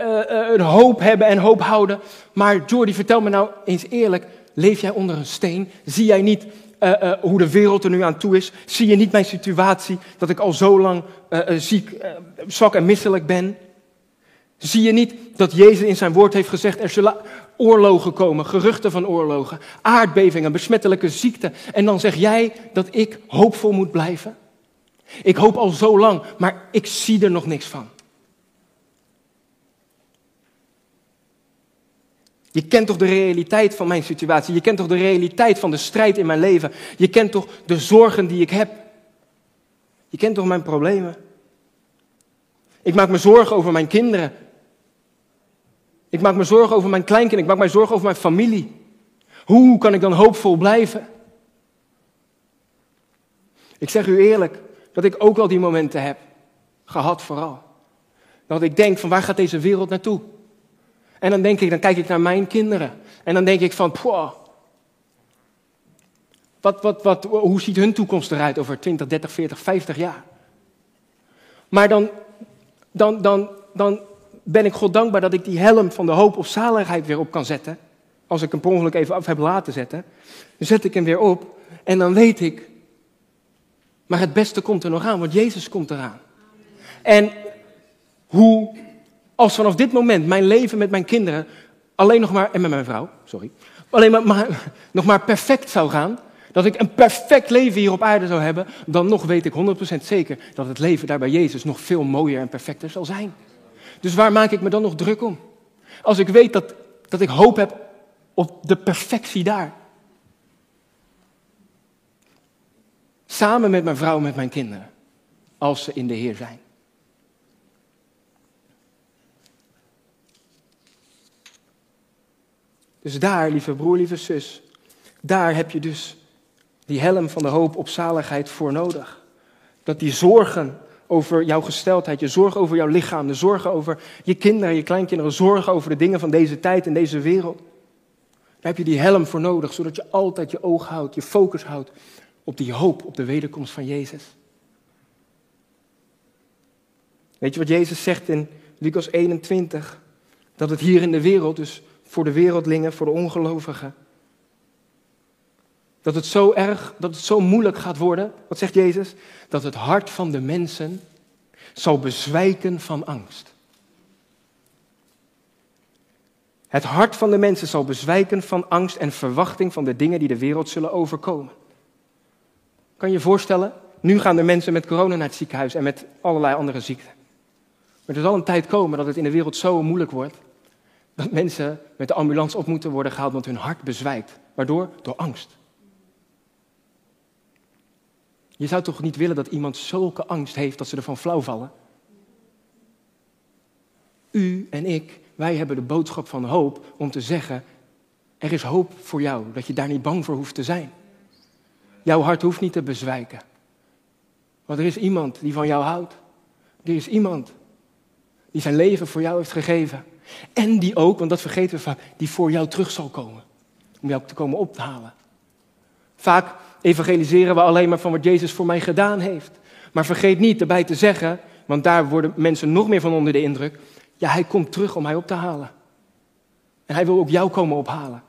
Speaker 1: een hoop hebben en hoop houden. Maar Jordi, vertel me nou eens eerlijk, leef jij onder een steen? Zie jij niet hoe de wereld er nu aan toe is? Zie je niet mijn situatie, dat ik al zo lang ziek, zwak en misselijk ben? Zie je niet dat Jezus in zijn woord heeft gezegd, er zullen oorlogen komen, geruchten van oorlogen, aardbevingen, besmettelijke ziekten. En dan zeg jij dat ik hoopvol moet blijven? Ik hoop al zo lang, maar ik zie er nog niks van. Je kent toch de realiteit van mijn situatie? Je kent toch de realiteit van de strijd in mijn leven? Je kent toch de zorgen die ik heb? Je kent toch mijn problemen? Ik maak me zorgen over mijn kinderen. Ik maak me zorgen over mijn kleinkinderen. Ik maak me zorgen over mijn familie. Hoe kan ik dan hoopvol blijven? Ik zeg u eerlijk, dat ik ook wel die momenten heb gehad vooral. Dat ik denk van waar gaat deze wereld naartoe? En dan denk ik, dan kijk ik naar mijn kinderen. En dan denk ik van, poh, wat, wat, wat, hoe ziet hun toekomst eruit over 20, 30, 40, 50 jaar? Maar dan, dan, dan, dan ben ik God dankbaar dat ik die helm van de hoop of zaligheid weer op kan zetten. Als ik hem per ongeluk even af heb laten zetten, dan zet ik hem weer op. En dan weet ik, maar het beste komt er nog aan, want Jezus komt eraan. En hoe, als vanaf dit moment mijn leven met mijn kinderen alleen nog maar, en met mijn vrouw, sorry, alleen maar, nog maar perfect zou gaan, dat ik een perfect leven hier op aarde zou hebben, dan nog weet ik 100% zeker dat het leven daar bij Jezus nog veel mooier en perfecter zal zijn. Dus waar maak ik me dan nog druk om? Als ik weet dat, dat ik hoop heb op de perfectie daar. Samen met mijn vrouw en met mijn kinderen. Als ze in de Heer zijn. Dus daar, lieve broer, lieve zus, daar heb je dus die helm van de hoop op zaligheid voor nodig. Dat die zorgen over jouw gesteldheid, je zorgen over jouw lichaam, de zorgen over je kinderen, je kleinkinderen, zorgen over de dingen van deze tijd en deze wereld. Daar heb je die helm voor nodig, zodat je altijd je oog houdt, je focus houdt op die hoop op de wederkomst van Jezus. Weet je wat Jezus zegt in Lucas 21? Dat het hier in de wereld, dus voor de wereldlingen, voor de ongelovigen, dat het zo erg, dat het zo moeilijk gaat worden. Wat zegt Jezus? Dat het hart van de mensen zal bezwijken van angst. Het hart van de mensen zal bezwijken van angst en verwachting van de dingen die de wereld zullen overkomen. Kan je je voorstellen? Nu gaan er mensen met corona naar het ziekenhuis en met allerlei andere ziekten. Maar er zal een tijd komen dat het in de wereld zo moeilijk wordt dat mensen met de ambulance op moeten worden gehaald, want hun hart bezwijkt. Waardoor? Door angst. Je zou toch niet willen dat iemand zulke angst heeft dat ze ervan flauw vallen? U en ik, wij hebben de boodschap van hoop om te zeggen: er is hoop voor jou, dat je daar niet bang voor hoeft te zijn. Jouw hart hoeft niet te bezwijken. Want er is iemand die van jou houdt. Er is iemand die zijn leven voor jou heeft gegeven. En die ook, want dat vergeten we vaak, die voor jou terug zal komen. Om jou te komen op te halen. Vaak evangeliseren we alleen maar van wat Jezus voor mij gedaan heeft. Maar vergeet niet erbij te zeggen, want daar worden mensen nog meer van onder de indruk. Ja, hij komt terug om mij op te halen. En hij wil ook jou komen ophalen.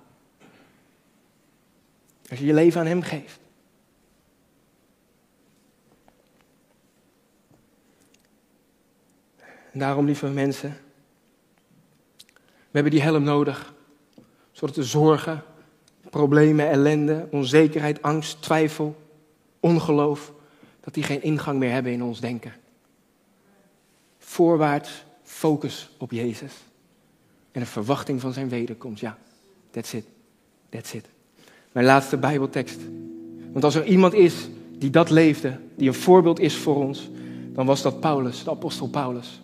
Speaker 1: Als je je leven aan hem geeft. En daarom, lieve mensen, we hebben die helm nodig. Zodat de zorgen, problemen, ellende, onzekerheid, angst, twijfel, ongeloof, dat die geen ingang meer hebben in ons denken. Voorwaarts, focus op Jezus. En een verwachting van zijn wederkomst. Ja, that's it. That's it. Mijn laatste Bijbeltekst. Want als er iemand is die dat leefde, die een voorbeeld is voor ons, dan was dat Paulus, de apostel Paulus.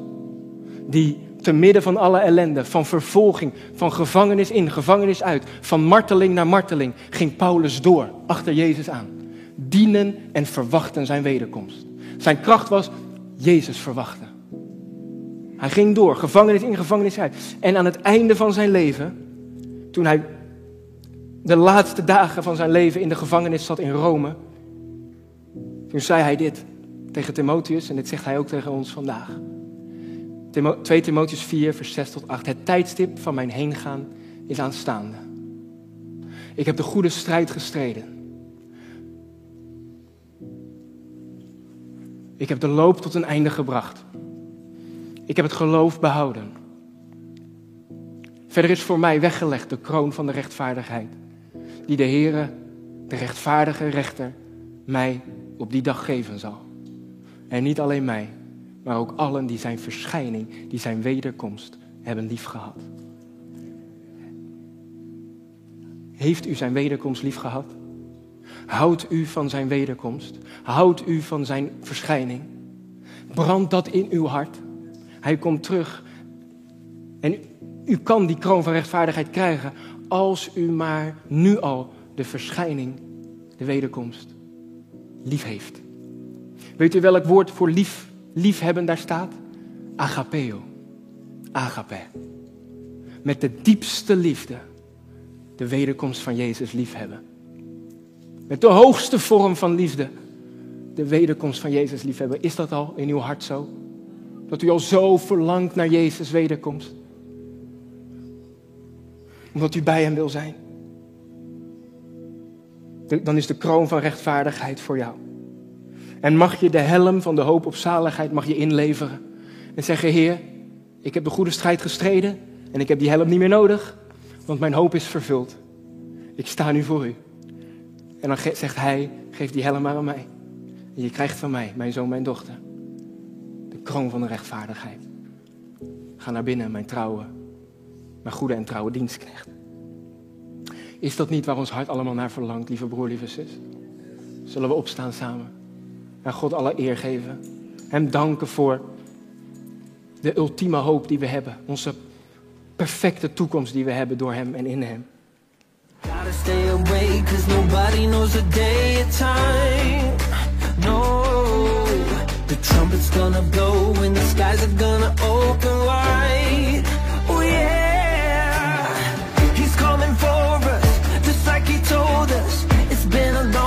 Speaker 1: Die te midden van alle ellende, van vervolging, van gevangenis in, gevangenis uit, van marteling naar marteling, ging Paulus door, achter Jezus aan. Dienen en verwachten zijn wederkomst. Zijn kracht was Jezus verwachten. Hij ging door, gevangenis in, gevangenis uit. En aan het einde van zijn leven, toen hij de laatste dagen van zijn leven in de gevangenis zat in Rome, toen zei hij dit tegen Timotheus en dit zegt hij ook tegen ons vandaag. 2 Timotheus 4, vers 6 tot 8. Het tijdstip van mijn heengaan is aanstaande. Ik heb de goede strijd gestreden. Ik heb de loop tot een einde gebracht. Ik heb het geloof behouden. Verder is voor mij weggelegd de kroon van de rechtvaardigheid, die de Heere, de rechtvaardige rechter, mij op die dag geven zal. En niet alleen mij, maar ook allen die zijn verschijning, die zijn wederkomst hebben liefgehad. Heeft u zijn wederkomst liefgehad? Houdt u van zijn wederkomst? Houdt u van zijn verschijning? Brandt dat in uw hart? Hij komt terug. En u kan die kroon van rechtvaardigheid krijgen als u maar nu al de verschijning, de wederkomst, lief heeft. Weet u welk woord voor lief liefhebben daar staat? Agapeo. Agape. Met de diepste liefde de wederkomst van Jezus liefhebben. Met de hoogste vorm van liefde de wederkomst van Jezus liefhebben. Is dat al in uw hart zo? Dat u al zo verlangt naar Jezus wederkomst? Omdat u bij Hem wil zijn. Dan is de kroon van rechtvaardigheid voor jou. En mag je de helm van de hoop op zaligheid mag je inleveren. En zeggen, Heer, ik heb de goede strijd gestreden en ik heb die helm niet meer nodig, want mijn hoop is vervuld. Ik sta nu voor u. En dan zegt hij, geef die helm maar aan mij. En je krijgt van mij, mijn zoon, mijn dochter, de kroon van de rechtvaardigheid. Ga naar binnen, mijn trouwe, mijn goede en trouwe dienstknecht. Is dat niet waar ons hart allemaal naar verlangt, lieve broer, lieve zus? Zullen we opstaan samen? En God alle eer geven. Hem danken voor de ultieme hoop die we hebben. Onze perfecte toekomst die we hebben door Hem en in Hem. Gotta stay away cause nobody knows the day or time. No, the trumpet's gonna blow and the skies are gonna open wide. Oh yeah, he's coming for us, just like he told us. It's been a long